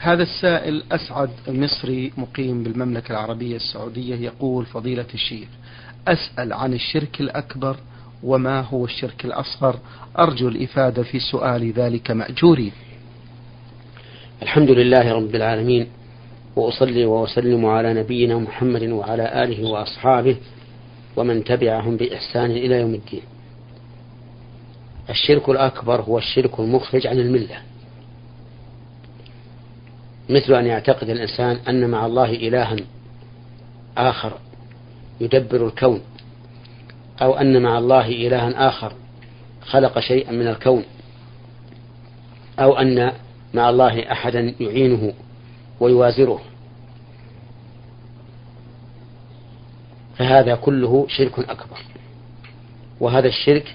هذا السائل أسعد مصري مقيم بالمملكة العربية السعودية يقول فضيلة الشيخ أسأل عن الشرك الأكبر وما هو الشرك الأصغر؟ أرجو الإفادة في سؤال ذلك مأجوري. الحمد لله رب العالمين وأصلي وأسلم على نبينا محمد وعلى آله وأصحابه ومن تبعهم بإحسان إلى يوم الدين. الشرك الأكبر هو الشرك المخرج عن الملة. مثل أن يعتقد الإنسان أن مع الله إلها آخر يدبر الكون أو أن مع الله إلها آخر خلق شيئا من الكون أو أن مع الله أحدا يعينه ويوازره. فهذا كله شرك أكبر وهذا الشرك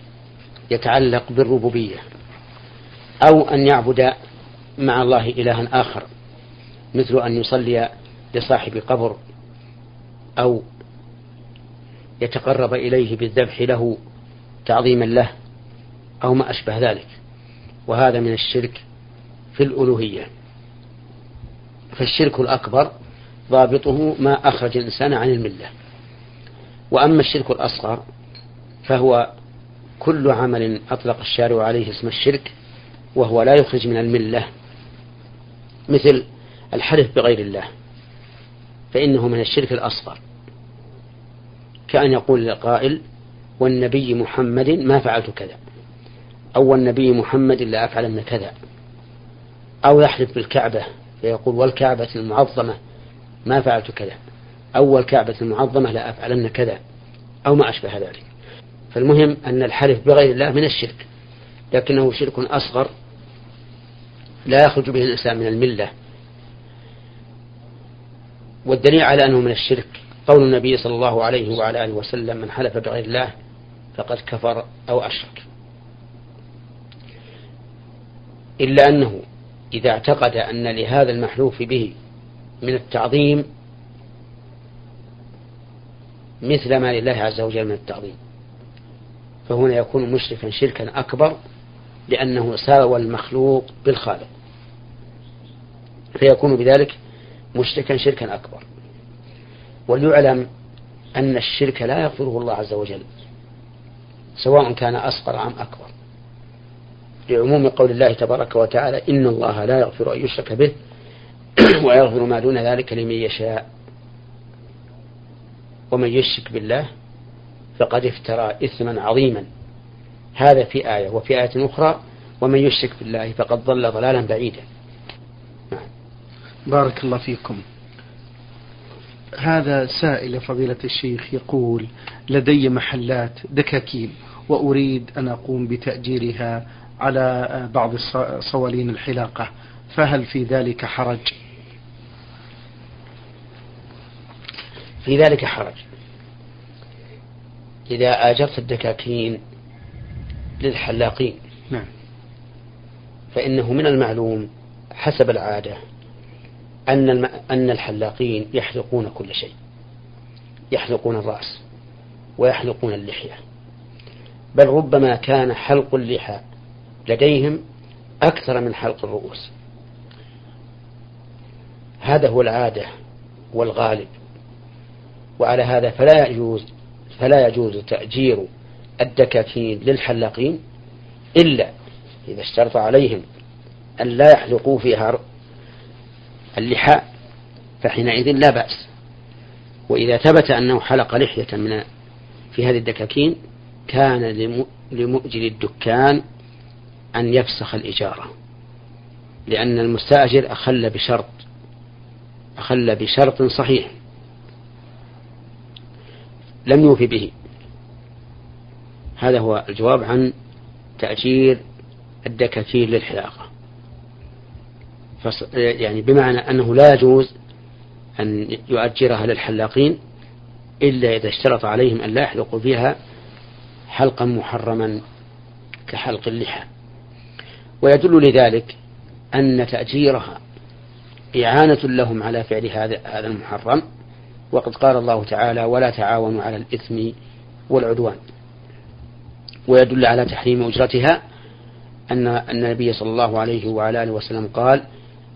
يتعلق بالربوبية أو أن يعبد مع الله إلها آخر. مثل أن يصلي لصاحب قبر أو يتقرب إليه بالذبح له تعظيما له أو ما أشبه ذلك. وهذا من الشرك في الألوهية. فالشرك الأكبر ضابطه ما أخرج الإنسان عن الملة. وأما الشرك الأصغر فهو كل عمل أطلق الشارع عليه اسم الشرك وهو لا يخرج من الملة. مثل الحلف بغير الله فإنه من الشرك الأصغر. كأن يقول القائل والنبي محمد ما فعلت كذا أو والنبي محمد لا أفعلن كذا. أو يحلف بالكعبة فيقول والكعبة المعظمة ما فعلت كذا. أو والكعبة المعظمة لا أفعلن كذا. أو ما أشبه ذلك. فالمهم أن الحلف بغير الله من الشرك لكنه شرك أصغر لا يخرج به الإنسان من الملة. والدليل على أنه من الشرك. قول النبي صلى الله عليه وعلى آله وسلم من حلف بغير الله فقد كفر أو أشرك. إلا أنه إذا اعتقد أن لهذا المحلوف به من التعظيم مثل ما لله عز وجل من التعظيم. فهنا يكون مشركا شركا أكبر لأنه ساوى المخلوق بالخالق. فيكون بذلك مشركا شركا أكبر. وليعلم أن الشرك لا يغفره الله عز وجل سواء كان أصغر أم أكبر. لعموم قول الله تبارك وتعالى إن الله لا يغفر أن يشرك به ويغفر ما دون ذلك لمن يشاء. ومن يشرك بالله فقد افترى إثما عظيما. هذا في آية وفي آية أخرى ومن يشرك بالله فقد ضل ضلالا بعيدا. بارك الله فيكم. هذا سائل فضيلة الشيخ يقول لدي محلات دكاكين وأريد أن أقوم بتأجيرها على بعض صوالين الحلاقة فهل في ذلك حرج؟ في ذلك حرج. إذا آجرت الدكاكين للحلاقين نعم. فإنه من المعلوم حسب العادة أن أن الحلاقين يحلقون كل شيء. يحلقون الرأس ويحلقون اللحية. بل ربما كان حلق اللحى لديهم أكثر من حلق الرؤوس. هذا هو العادة والغالب. وعلى هذا فلا يجوز فلا يجوز تأجير الدكاكين للحلاقين إلا إذا اشترط عليهم أن لا يحلقوا فيها اللحاء فحينئذ لا بأس. وإذا ثبت أنه حلق لحية من في هذه الدكاكين كان لمؤجر الدكان أن يفسخ الإجارة لأن المستأجر أخل بشرط أخل بشرط صحيح. لم يوفي به. هذا هو الجواب عن تأجير الدكاكين للحلاقة. يعني بمعنى أنه لا يجوز أن يؤجرها للحلاقين إلا إذا اشترط عليهم أن لا يحلقوا فيها حلقا محرما كحلق اللحى. ويدل لذلك أن تأجيرها إعانة لهم على فعل هذا هذا المحرم. وقد قال الله تعالى ولا تعاونوا على الإثم والعدوان. ويدل على تحريم أجرتها أن النبي صلى الله عليه وعلى آله وسلم قال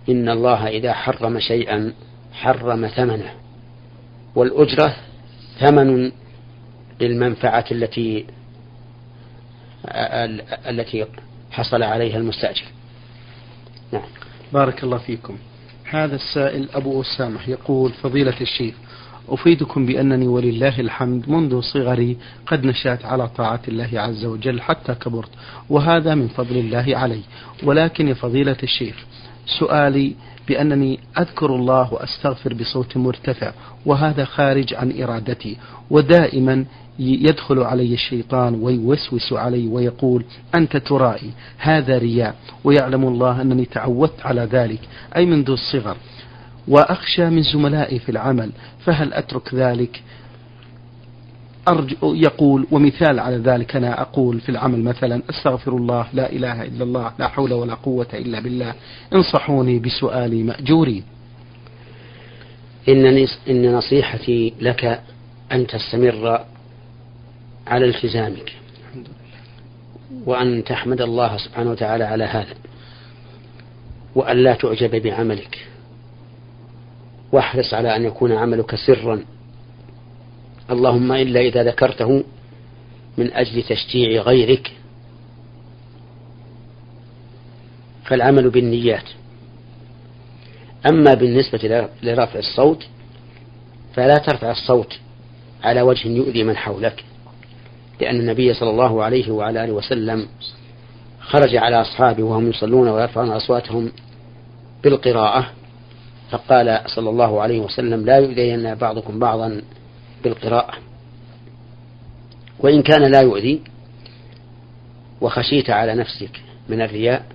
إن الله إذا حرم شيئا حرم ثمنه والأجرة ثمن للمنفعة التي التي حصل عليها المستأجر. نعم. بارك الله فيكم. هذا السائل أبو أسامة يقول فضيلة الشيخ أفيدكم بأنني ولله الحمد منذ صغري قد نشأت على طاعة الله عز وجل حتى كبرت وهذا من فضل الله علي. ولكن يا فضيلة الشيخ سؤالي بأنني أذكر الله وأستغفر بصوت مرتفع وهذا خارج عن إرادتي ودائما يدخل علي الشيطان ويوسوس علي ويقول أنت ترائي هذا رياء ويعلم الله أنني تعودت على ذلك أي منذ الصغر وأخشى من زملائي في العمل فهل أترك ذلك؟ أرجو يقول ومثال على ذلك أنا أقول في العمل مثلا أستغفر الله لا إله إلا الله لا حول ولا قوة إلا بالله. انصحوني بسؤالي مأجورين. إن, إن نصيحتي لك أن تستمر على التزامك. وأن تحمد الله سبحانه وتعالى على هذا. وأن لا تعجب بعملك. واحرص على أن يكون عملك سرا. اللهم إلا إذا ذكرته من أجل تشجيع غيرك فالعمل بالنيات. أما بالنسبة لرفع الصوت فلا ترفع الصوت على وجه يؤذي من حولك لأن النبي صلى الله عليه وعلى آله وسلم خرج على أصحابه وهم يصلون ويرفعون أصواتهم بالقراءة فقال صلى الله عليه وسلم لا يؤذين بعضكم بعضا بالقراءة. وإن كان لا يؤذي وخشيت على نفسك من الرياء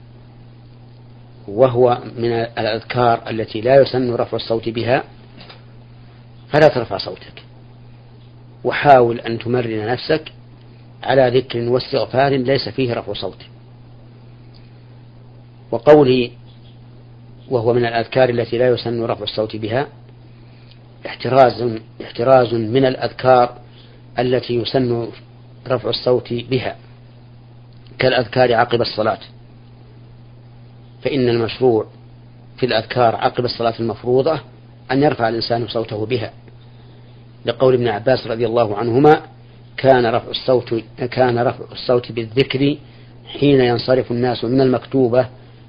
وهو من الأذكار التي لا يسن رفع الصوت بها فلا ترفع صوتك. وحاول أن تمرن نفسك على ذكر واستغفار ليس فيه رفع صوت. وقولي وهو من الأذكار التي لا يسن رفع الصوت بها احتراز احتراز من الأذكار التي يسن رفع الصوت بها كالأذكار عقب الصلاة. فإن المشروع في الأذكار عقب الصلاة المفروضة أن يرفع الإنسان صوته بها. لقول ابن عباس رضي الله عنهما كان رفع الصوت كان رفع الصوت بالذكر حين ينصرف الناس من المكتوبة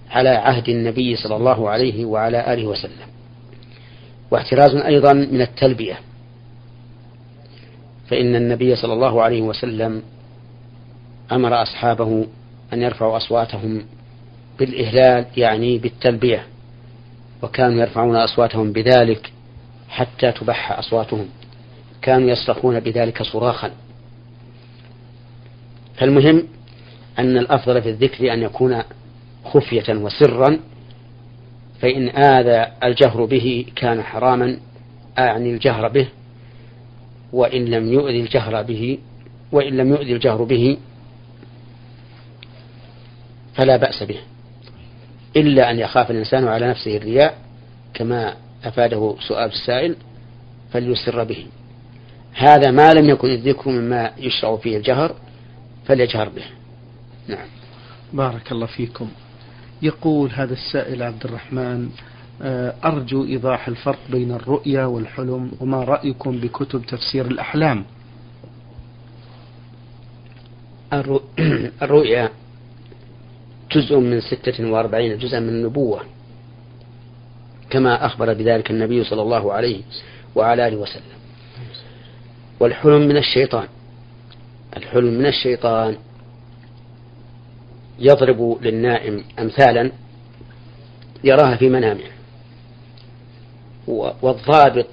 على عهد النبي صلى الله عليه وعلى آله وسلم. واحتراز أيضا من التلبية. فإن النبي صلى الله عليه وسلم أمر أصحابه أن يرفعوا أصواتهم بالإهلال يعني بالتلبية وكانوا يرفعون أصواتهم بذلك حتى تبح أصواتهم. كانوا يصرخون بذلك صراخا. فالمهم أن الأفضل في الذكر أن يكون خفية وسرا فإن آذى الجهر به كان حراما أعني الجهر به وإن لم يؤذي الجهر به وإن لم يؤذي الجهر به فلا بأس به. إلا أن يخاف الإنسان على نفسه الرياء كما أفاده سؤال السائل فليسر به. هذا ما لم يكن الذكر مما يشرع فيه الجهر فليجهر به. نعم. بارك الله فيكم. يقول هذا السائل عبد الرحمن آه، أرجو إيضاح الفرق بين الرؤيا والحلم وما رأيكم بكتب تفسير الأحلام؟ الرؤيا جزء من ستة وأربعين جزءا من النبوة كما أخبر بذلك النبي صلى الله عليه وعلى آله وسلم. والحلم من الشيطان. الحلم من الشيطان. يضرب للنائم أمثالا يراها في منامه. والضابط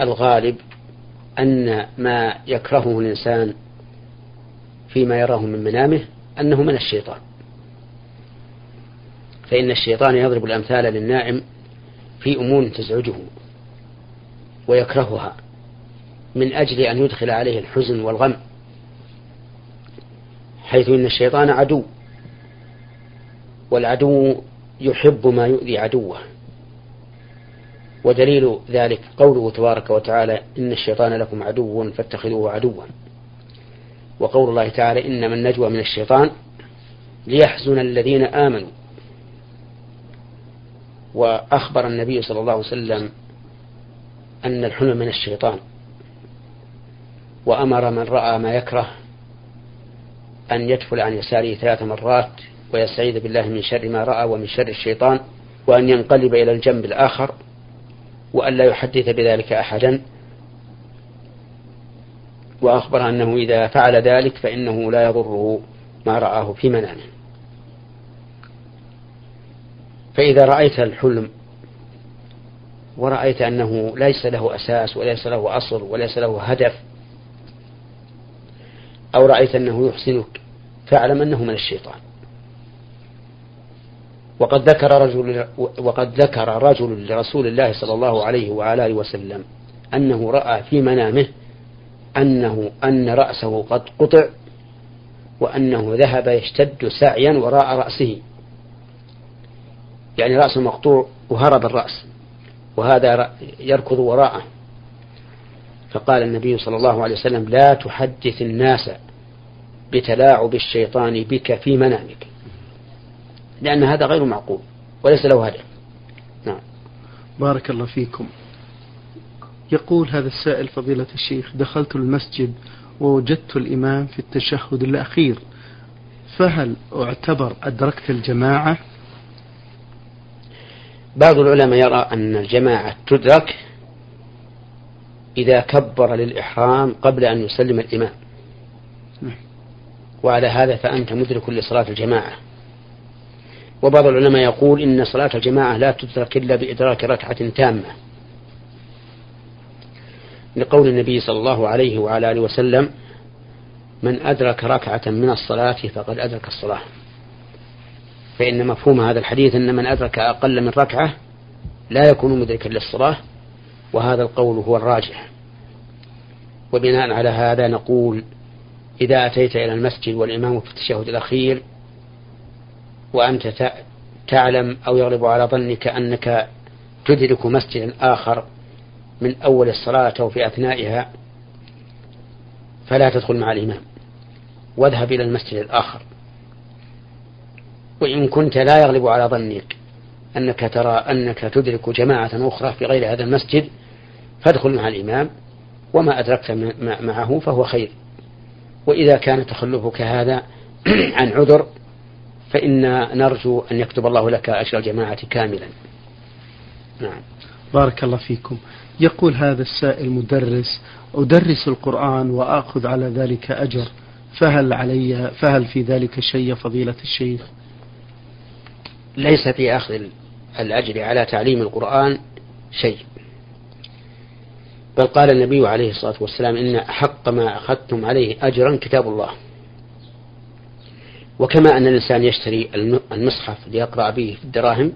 الغالب أن ما يكرهه الإنسان فيما يراه من منامه أنه من الشيطان. فإن الشيطان يضرب الأمثال للنائم في أمور تزعجه ويكرهها من أجل أن يدخل عليه الحزن والغم حيث إن الشيطان عدو. والعدو يحب ما يؤذي عدوه. ودليل ذلك قوله تبارك وتعالى إن الشيطان لكم عدو فاتخذوه عدوا. وقول الله تعالى إنما النجوى من الشيطان ليحزن الذين آمنوا. وأخبر النبي صلى الله عليه وسلم أن الحلم من الشيطان. وأمر من رأى ما يكره أن يدفل عن يساره ثلاث مرات ويستعيذ بالله من شر ما رأى ومن شر الشيطان وأن ينقلب إلى الجنب الآخر وأن لا يحدث بذلك أحدا. وأخبر أنه إذا فعل ذلك فإنه لا يضره ما رآه في منامه. فإذا رأيت الحلم ورأيت أنه ليس له أساس وليس له أصل وليس له هدف أو رأيت أنه يحسنك فاعلم أنه من الشيطان. وقد ذكر رجل وقد ذكر رجل لرسول الله صلى الله عليه وعلى آله وسلم أنه رأى في منامه أنه أن رأسه قد قطع وأنه ذهب يشتد سعيا وراء رأسه. يعني رأسه مقطوع وهرب الرأس وهذا يركض وراءه. فقال النبي صلى الله عليه وسلم لا تحدث الناس بتلاعب الشيطان بك في منامك. لأن هذا غير معقول وليس له هدف. نعم. بارك الله فيكم. يقول هذا السائل فضيلة الشيخ دخلت المسجد ووجدت الإمام في التشهد الأخير فهل أعتبر أدركت الجماعة؟ بعض العلماء يرى أن الجماعة تدرك إذا كبر للإحرام قبل أن يسلم الإمام. نعم. وعلى هذا فأنت مدرك لصلاة الجماعة. وبعض العلماء يقول إن صلاة الجماعة لا تدرك إلا بإدراك ركعة تامة. لقول النبي صلى الله عليه وعلى آله وسلم من أدرك ركعة من الصلاة فقد أدرك الصلاة. فإن مفهوم هذا الحديث أن من أدرك أقل من ركعة لا يكون مدركا للصلاة وهذا القول هو الراجح. وبناء على هذا نقول إذا أتيت إلى المسجد والإمام في التشهد الأخير وأنت تعلم أو يغلب على ظنك أنك تدرك مسجدا آخر من أول الصلاة أو في أثنائها فلا تدخل مع الإمام. واذهب إلى المسجد الآخر. وإن كنت لا يغلب على ظنك أنك ترى أنك تدرك جماعة أخرى في غير هذا المسجد فادخل مع الإمام. وما أدركت معه فهو خير. وإذا كان تخلفك هذا عن عذر فإن نرجو أن يكتب الله لك أجر الجماعة كاملا. نعم. بارك الله فيكم. يقول هذا السائل مدرس أدرس القرآن وآخذ على ذلك أجر فهل علي فهل في ذلك شيء فضيلة الشيخ؟ ليس في أخذ الأجر على تعليم القرآن شيء. بل قال النبي عليه الصلاة والسلام إن أحق ما أخذتم عليه أجرا كتاب الله. وكما أن الإنسان يشتري المصحف ليقرأ به في الدراهم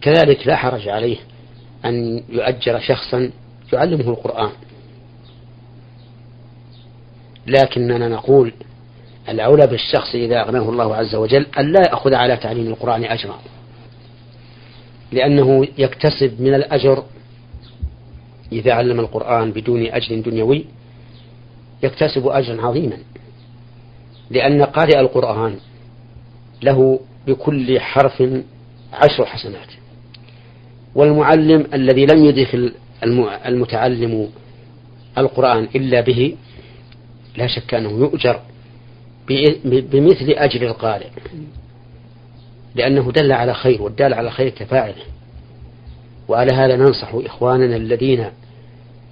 كذلك لا حرج عليه أن يؤجر شخصا يعلمه القرآن. لكننا نقول الأولى بالشخص إذا أغناه الله عز وجل أن لا يأخذ على تعليم القرآن أجرا لأنه يكتسب من الأجر إذا علم القرآن بدون أجر دنيوي يكتسب أجرا عظيما. لأن قارئ القرآن له بكل حرف عشر حسنات. والمعلم الذي لم يدخل المتعلم القرآن إلا به لا شك أنه يؤجر بمثل أجر القارئ. لأنه دل على خير والدال على خير كفاعله. وعلى هذا ننصح إخواننا الذين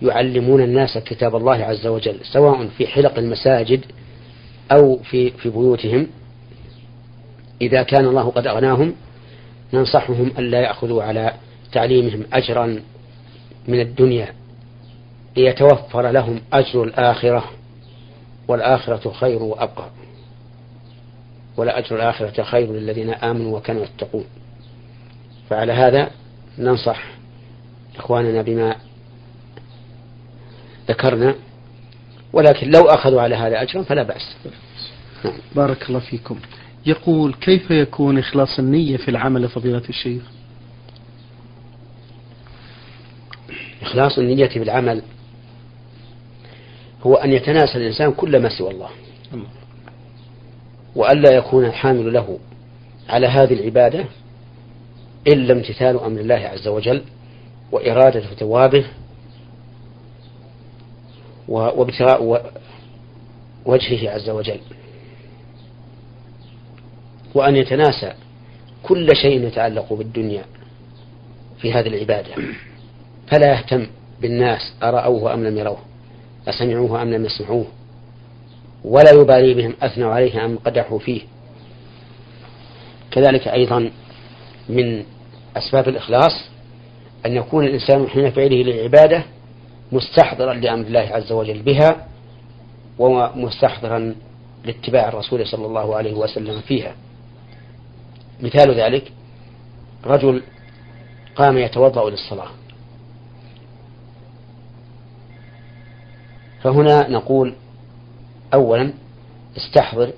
يعلمون الناس كتاب الله عز وجل سواء في حلق المساجد أو في في بيوتهم إذا كان الله قد أغناهم ننصحهم ألا يأخذوا على تعليمهم أجرا من الدنيا ليتوفر لهم أجر الآخرة والآخرة خير وأبقى. ولا أجر الآخرة خير للذين آمنوا وكانوا يتقون. فعلى هذا ننصح إخواننا بما ذكرنا. ولكن لو أخذوا على هذا أجرا فلا بأس. نعم. بارك الله فيكم. يقول كيف يكون إخلاص النية في العمل فضيلة الشيخ؟ إخلاص النية في العمل هو أن يتناسى الإنسان كل ما سوى الله. وألا يكون الحامل له على هذه العبادة إلا امتثال أمر الله عز وجل وإرادة ثوابه وابتغاء وجهه عز وجل. وأن يتناسى كل شيء يتعلق بالدنيا في هذه العبادة. فلا يهتم بالناس أرأوه أم لم يروه أسمعوه أم لم يسمعوه ولا يبالي بهم أثنوا عليه أم قدحوا فيه. كذلك أيضا من أسباب الإخلاص أن يكون الإنسان حين فعله للعبادة مستحضرا لأمر الله عز وجل بها ومستحضرا لاتباع الرسول صلى الله عليه وسلم فيها مثال ذلك رجل قام يتوضأ للصلاة فهنا نقول أولا استحضر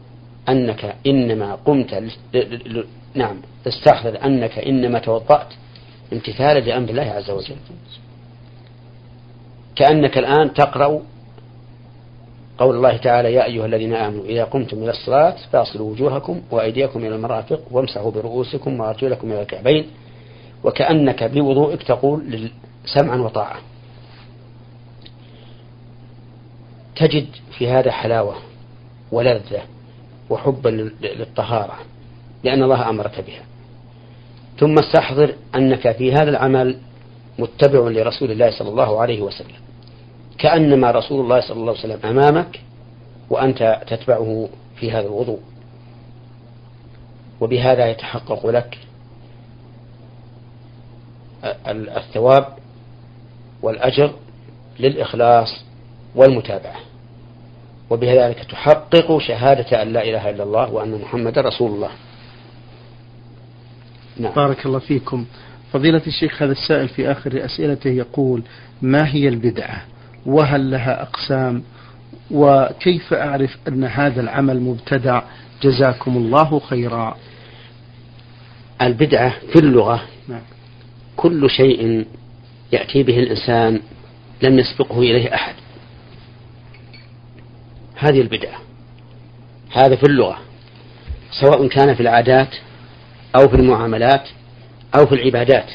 أنك إنما قمت. نعم استحضر أنك إنما توضأت امتثالا لأمر الله عز وجل كأنك الآن تقرأ قول الله تعالى يا أيها الذين آمنوا إذا قمتم إلى الصلاة فاصلوا وجوهكم وأيديكم إلى المرافق وامسحوا برؤوسكم وأرجلكم إلى الكعبين. وكأنك بوضوئك تقول سمعا وطاعة. تجد في هذا حلاوة ولذة وحبا للطهارة لأن الله أمرك بها. ثم استحضر أنك في هذا العمل متبع لرسول الله صلى الله عليه وسلم. كأنما رسول الله صلى الله عليه وسلم أمامك وأنت تتبعه في هذا الوضوء. وبهذا يتحقق لك الثواب والأجر للإخلاص والمتابعة. وبذلك تحقق شهادة أن لا إله إلا الله وأن محمد رسول الله. نعم. بارك الله فيكم. فضيلة الشيخ هذا السائل في آخر أسئلته يقول ما هي البدعة؟ وهل لها أقسام؟ وكيف أعرف أن هذا العمل مبتدع؟ جزاكم الله خيرا. البدعة في اللغة نعم. كل شيء يأتي به الإنسان لم يسبقه إليه أحد. هذه البدعة. هذا في اللغة. سواء كان في العادات أو في المعاملات أو في العبادات.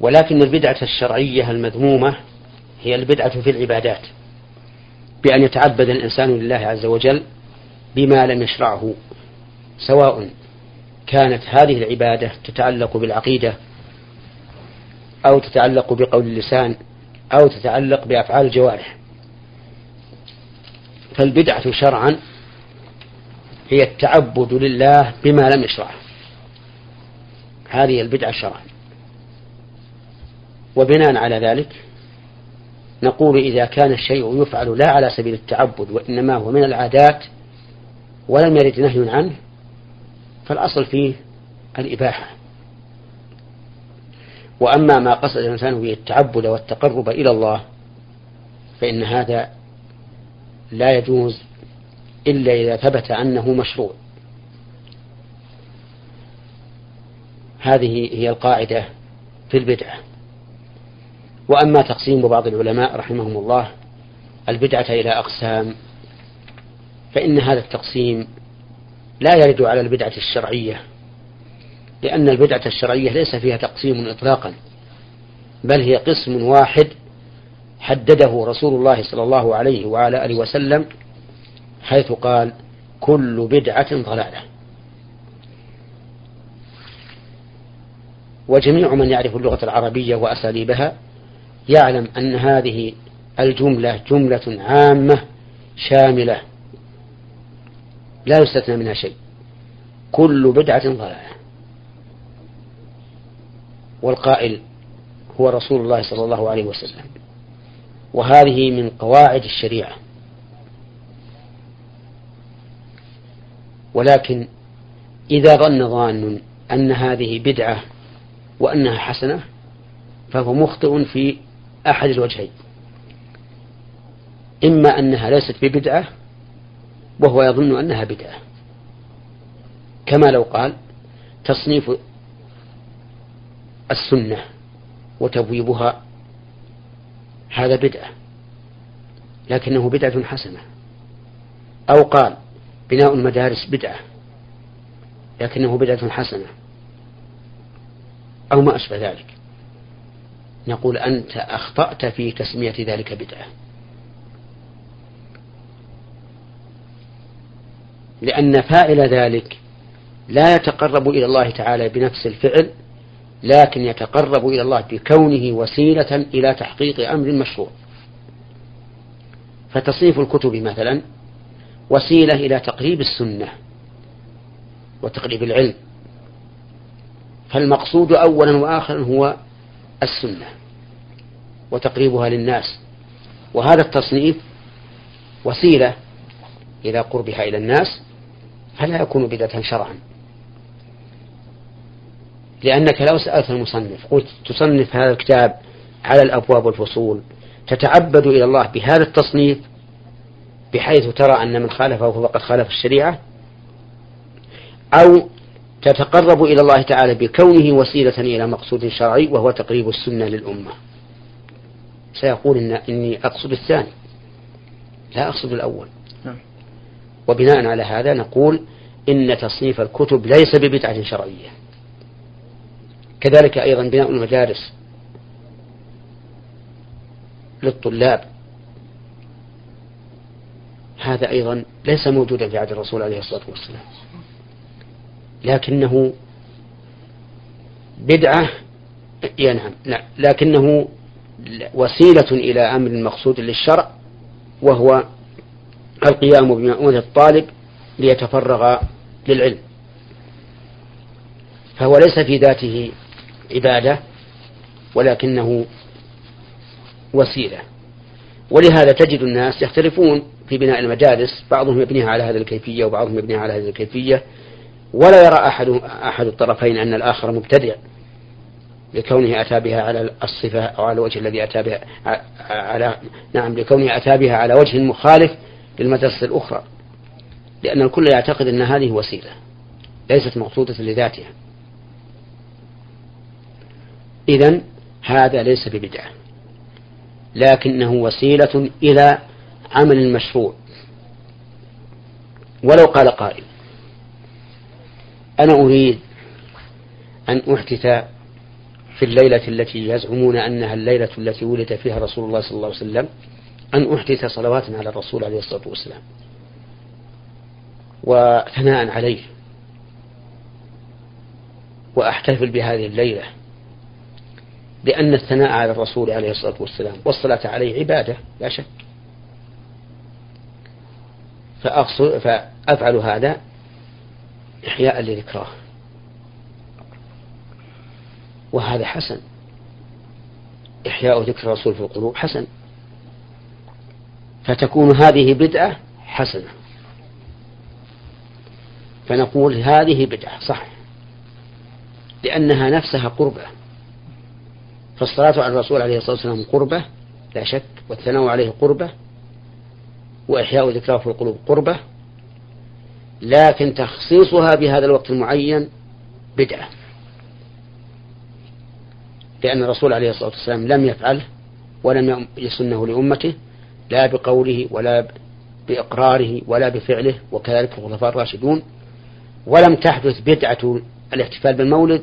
ولكن البدعة الشرعية المذمومة هي البدعة في العبادات بأن يتعبد الإنسان لله عز وجل بما لم يشرعه سواء كانت هذه العبادة تتعلق بالعقيدة أو تتعلق بقول اللسان أو تتعلق بأفعال الجوارح. فالبدعة شرعا هي التعبد لله بما لم يشرعه. هذه البدعة شرعا. وبناء على ذلك نقول إذا كان الشيء يفعل لا على سبيل التعبد وإنما هو من العادات ولم يرد نهي عنه فالأصل فيه الإباحة. وأما ما قصد الإنسان به التعبد والتقرب إلى الله فإن هذا لا يجوز إلا إذا ثبت أنه مشروع. هذه هي القاعدة في البدعة. وأما تقسيم بعض العلماء رحمهم الله البدعة إلى أقسام فإن هذا التقسيم لا يرد على البدعة الشرعية لأن البدعة الشرعية ليس فيها تقسيم إطلاقا بل هي قسم واحد حدده رسول الله صلى الله عليه وعلى آله وسلم حيث قال كل بدعة ضلالة. وجميع من يعرف اللغة العربية وأساليبها يعلم أن هذه الجملة جملة عامة شاملة. لا يستثنى منها شيء. كل بدعة ضلالة. والقائل هو رسول الله صلى الله عليه وسلم. وهذه من قواعد الشريعة. ولكن إذا ظن ظان أن هذه بدعة وأنها حسنة فهو مخطئ في أحد الوجهين. إما أنها ليست ببدعة وهو يظن أنها بدعة. كما لو قال تصنيف السنة وتبويبها هذا بدعة لكنه بدعة حسنة. أو قال بناء المدارس بدعة لكنه بدعة حسنة. أو ما أشبه ذلك. نقول أنت أخطأت في تسمية ذلك بدعة. لأن فاعل ذلك لا يتقرب إلى الله تعالى بنفس الفعل لكن يتقرب إلى الله بكونه وسيلة إلى تحقيق أمر مشروع. فتصنيف الكتب مثلا وسيلة إلى تقريب السنة وتقريب العلم. فالمقصود أولا وآخرا هو السنة وتقريبها للناس وهذا التصنيف وسيلة إلى قربها إلى الناس فلا يكون بدعة شرعا. لأنك لو سألت المصنف قلت تصنف هذا الكتاب على الأبواب والفصول تتعبد إلى الله بهذا التصنيف بحيث ترى أن من خالفه فقد خالف الشريعة؟ أو تتقرب إلى الله تعالى بكونه وسيلة إلى مقصود شرعي وهو تقريب السنة للأمة. سيقول إن إني أقصد الثاني لا أقصد الأول. نعم. وبناء على هذا نقول إن تصنيف الكتب ليس ببدعة شرعية. كذلك أيضا بناء المدارس للطلاب. هذا أيضا ليس موجودا في عهد الرسول عليه الصلاة والسلام. لكنه بدعة ينعم لا لكنه وسيلة إلى أمر مقصود للشرع وهو القيام بمأونة الطالب ليتفرغ للعلم. فهو ليس في ذاته عبادة ولكنه وسيلة. ولهذا تجد الناس يختلفون في بناء المدارس بعضهم يبنيها على هذه الكيفية وبعضهم يبنيها على هذه الكيفية. ولا يرى أحد أحد الطرفين أن الآخر مبتدع لكونه أتى بها على الصفة أو على الوجه الذي أتى بها على نعم لكونه أتى بها على وجه مخالف للمدرسة الأخرى. لأن الكل يعتقد أن هذه وسيلة ليست مقصودة لذاتها. إذا هذا ليس ببدعة لكنه وسيلة إلى عمل مشروع. ولو قال قائل أنا أريد أن أحدث في الليلة التي يزعمون أنها الليلة التي ولد فيها رسول الله صلى الله عليه وسلم أن أحدث صلوات على الرسول عليه الصلاة والسلام وثناء عليه وأحتفل بهذه الليلة لأن الثناء على الرسول عليه الصلاة والسلام والصلاة عليه عبادة لا شك. فأفعل هذا إحياء لذكراه وهذا حسن. إحياء ذكر الرسول في القلوب حسن. فتكون هذه بدعة حسنة. فنقول هذه بدعة صح. لأنها نفسها قربة. فالصلاة على الرسول عليه الصلاة والسلام قربة لا شك. والثناء عليه قربة. وإحياء ذكراه في القلوب قربة. لكن تخصيصها بهذا الوقت المعين بدعة. لأن الرسول عليه الصلاة والسلام لم يفعله ولم يسنه لأمته لا بقوله ولا بإقراره ولا بفعله وكذلك الخلفاء الراشدون. ولم تحدث بدعة الاحتفال بالمولد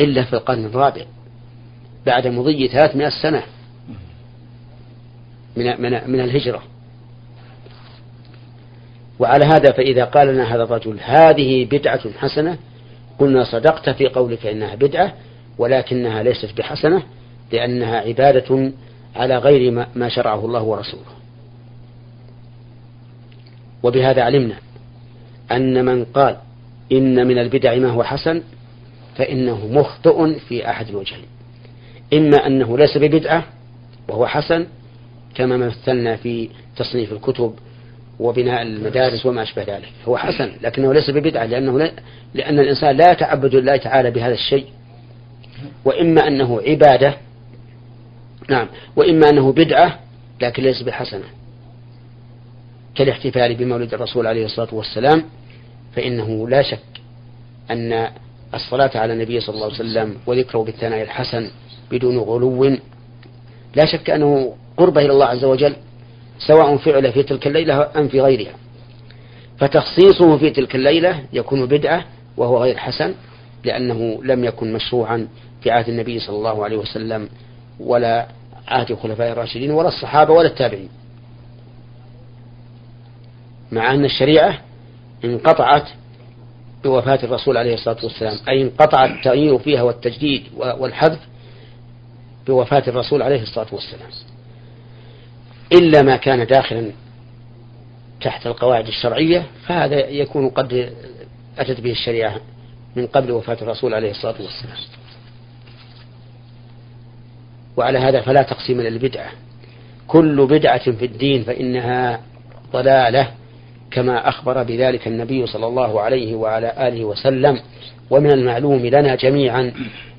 إلا في القرن الرابع بعد مضي 300 سنة من من من الهجرة. وعلى هذا فإذا قال لنا هذا الرجل هذه بدعة حسنة قلنا صدقت في قولك إنها بدعة ولكنها ليست بحسنة لأنها عبادة على غير ما شرعه الله ورسوله. وبهذا علمنا أن من قال إن من البدع ما هو حسن فإنه مخطئ في أحد الوجهين. إما أنه ليس ببدعة وهو حسن كما مثلنا في تصنيف الكتب وبناء المدارس وما أشبه ذلك. هو حسن لكنه ليس ببدعة لأنه لأن الإنسان لا يتعبد الله تعالى بهذا الشيء. وإما أنه عبادة نعم وإما أنه بدعة لكن ليس بحسنة. كالاحتفال بمولد الرسول عليه الصلاة والسلام فإنه لا شك أن الصلاة على النبي صلى الله عليه وسلم وذكره بالثناء الحسن بدون غلو لا شك أنه قربة إلى الله عز وجل. سواء فعل في تلك الليلة أم في غيرها. فتخصيصه في تلك الليلة يكون بدعة وهو غير حسن لأنه لم يكن مشروعا في عهد النبي صلى الله عليه وسلم ولا عهد الخلفاء الراشدين ولا الصحابة ولا التابعين. مع أن الشريعة انقطعت بوفاة الرسول عليه الصلاة والسلام أي انقطع التغيير فيها والتجديد والحذف بوفاة الرسول عليه الصلاة والسلام. إلا ما كان داخلا تحت القواعد الشرعية فهذا يكون قد أتت به الشريعة من قبل وفاة الرسول عليه الصلاة والسلام. وعلى هذا فلا تقسيم للبدعة كل بدعة في الدين فإنها ضلالة كما أخبر بذلك النبي صلى الله عليه وعلى آله وسلم. ومن المعلوم لنا جميعا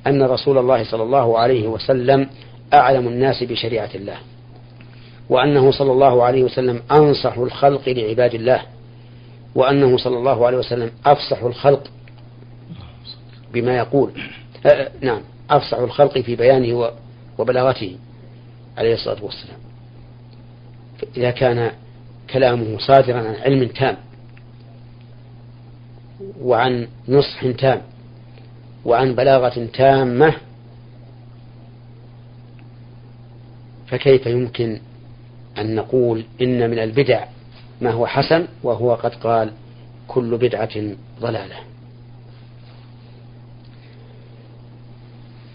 أن رسول الله صلى الله عليه وسلم أعلم الناس بشريعة الله. وأنه صلى الله عليه وسلم أنصح الخلق لعباد الله وأنه صلى الله عليه وسلم أفصح الخلق بما يقول. أه نعم أفصح الخلق في بيانه وبلاغته عليه الصلاة والسلام. إذا كان كلامه صادرا عن علم تام وعن نصح تام وعن بلاغة تامة فكيف يمكن أن نقول إن من البدع ما هو حسن وهو قد قال كل بدعة ضلالة.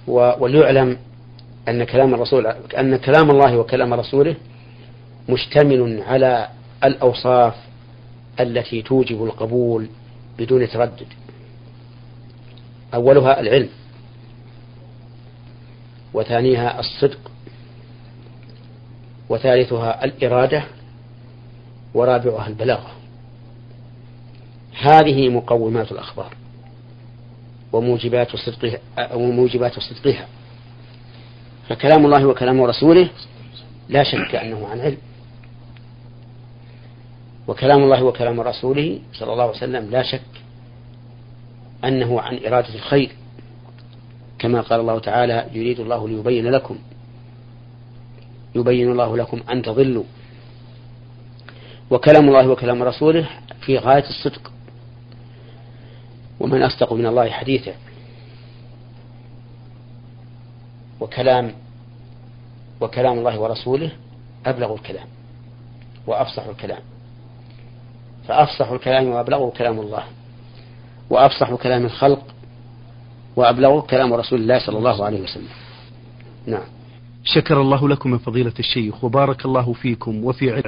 وليعلم أن كلام الرسول أن كلام الله وكلام رسوله مشتمل على الأوصاف التي توجب القبول بدون تردد. أولها العلم وثانيها الصدق وثالثها الإرادة ورابعها البلاغة. هذه مقومات الأخبار وموجبات صدقها وموجبات صدقها. فكلام الله وكلام رسوله لا شك أنه عن علم. وكلام الله وكلام رسوله صلى الله عليه وسلم لا شك أنه عن إرادة الخير كما قال الله تعالى يريد الله ليبين لكم يبين الله لكم أن تضلوا. وكلام الله وكلام رسوله في غاية الصدق. ومن أصدق من الله حديثا وكلام وكلام الله ورسوله أبلغ الكلام وأفصح الكلام. فأفصح الكلام وأبلغه كلام الله. وأفصح كلام الخلق وأبلغه كلام رسول الله صلى الله عليه وسلم. نعم. شكر الله لكم من فضيلة الشيخ وبارك الله فيكم وفي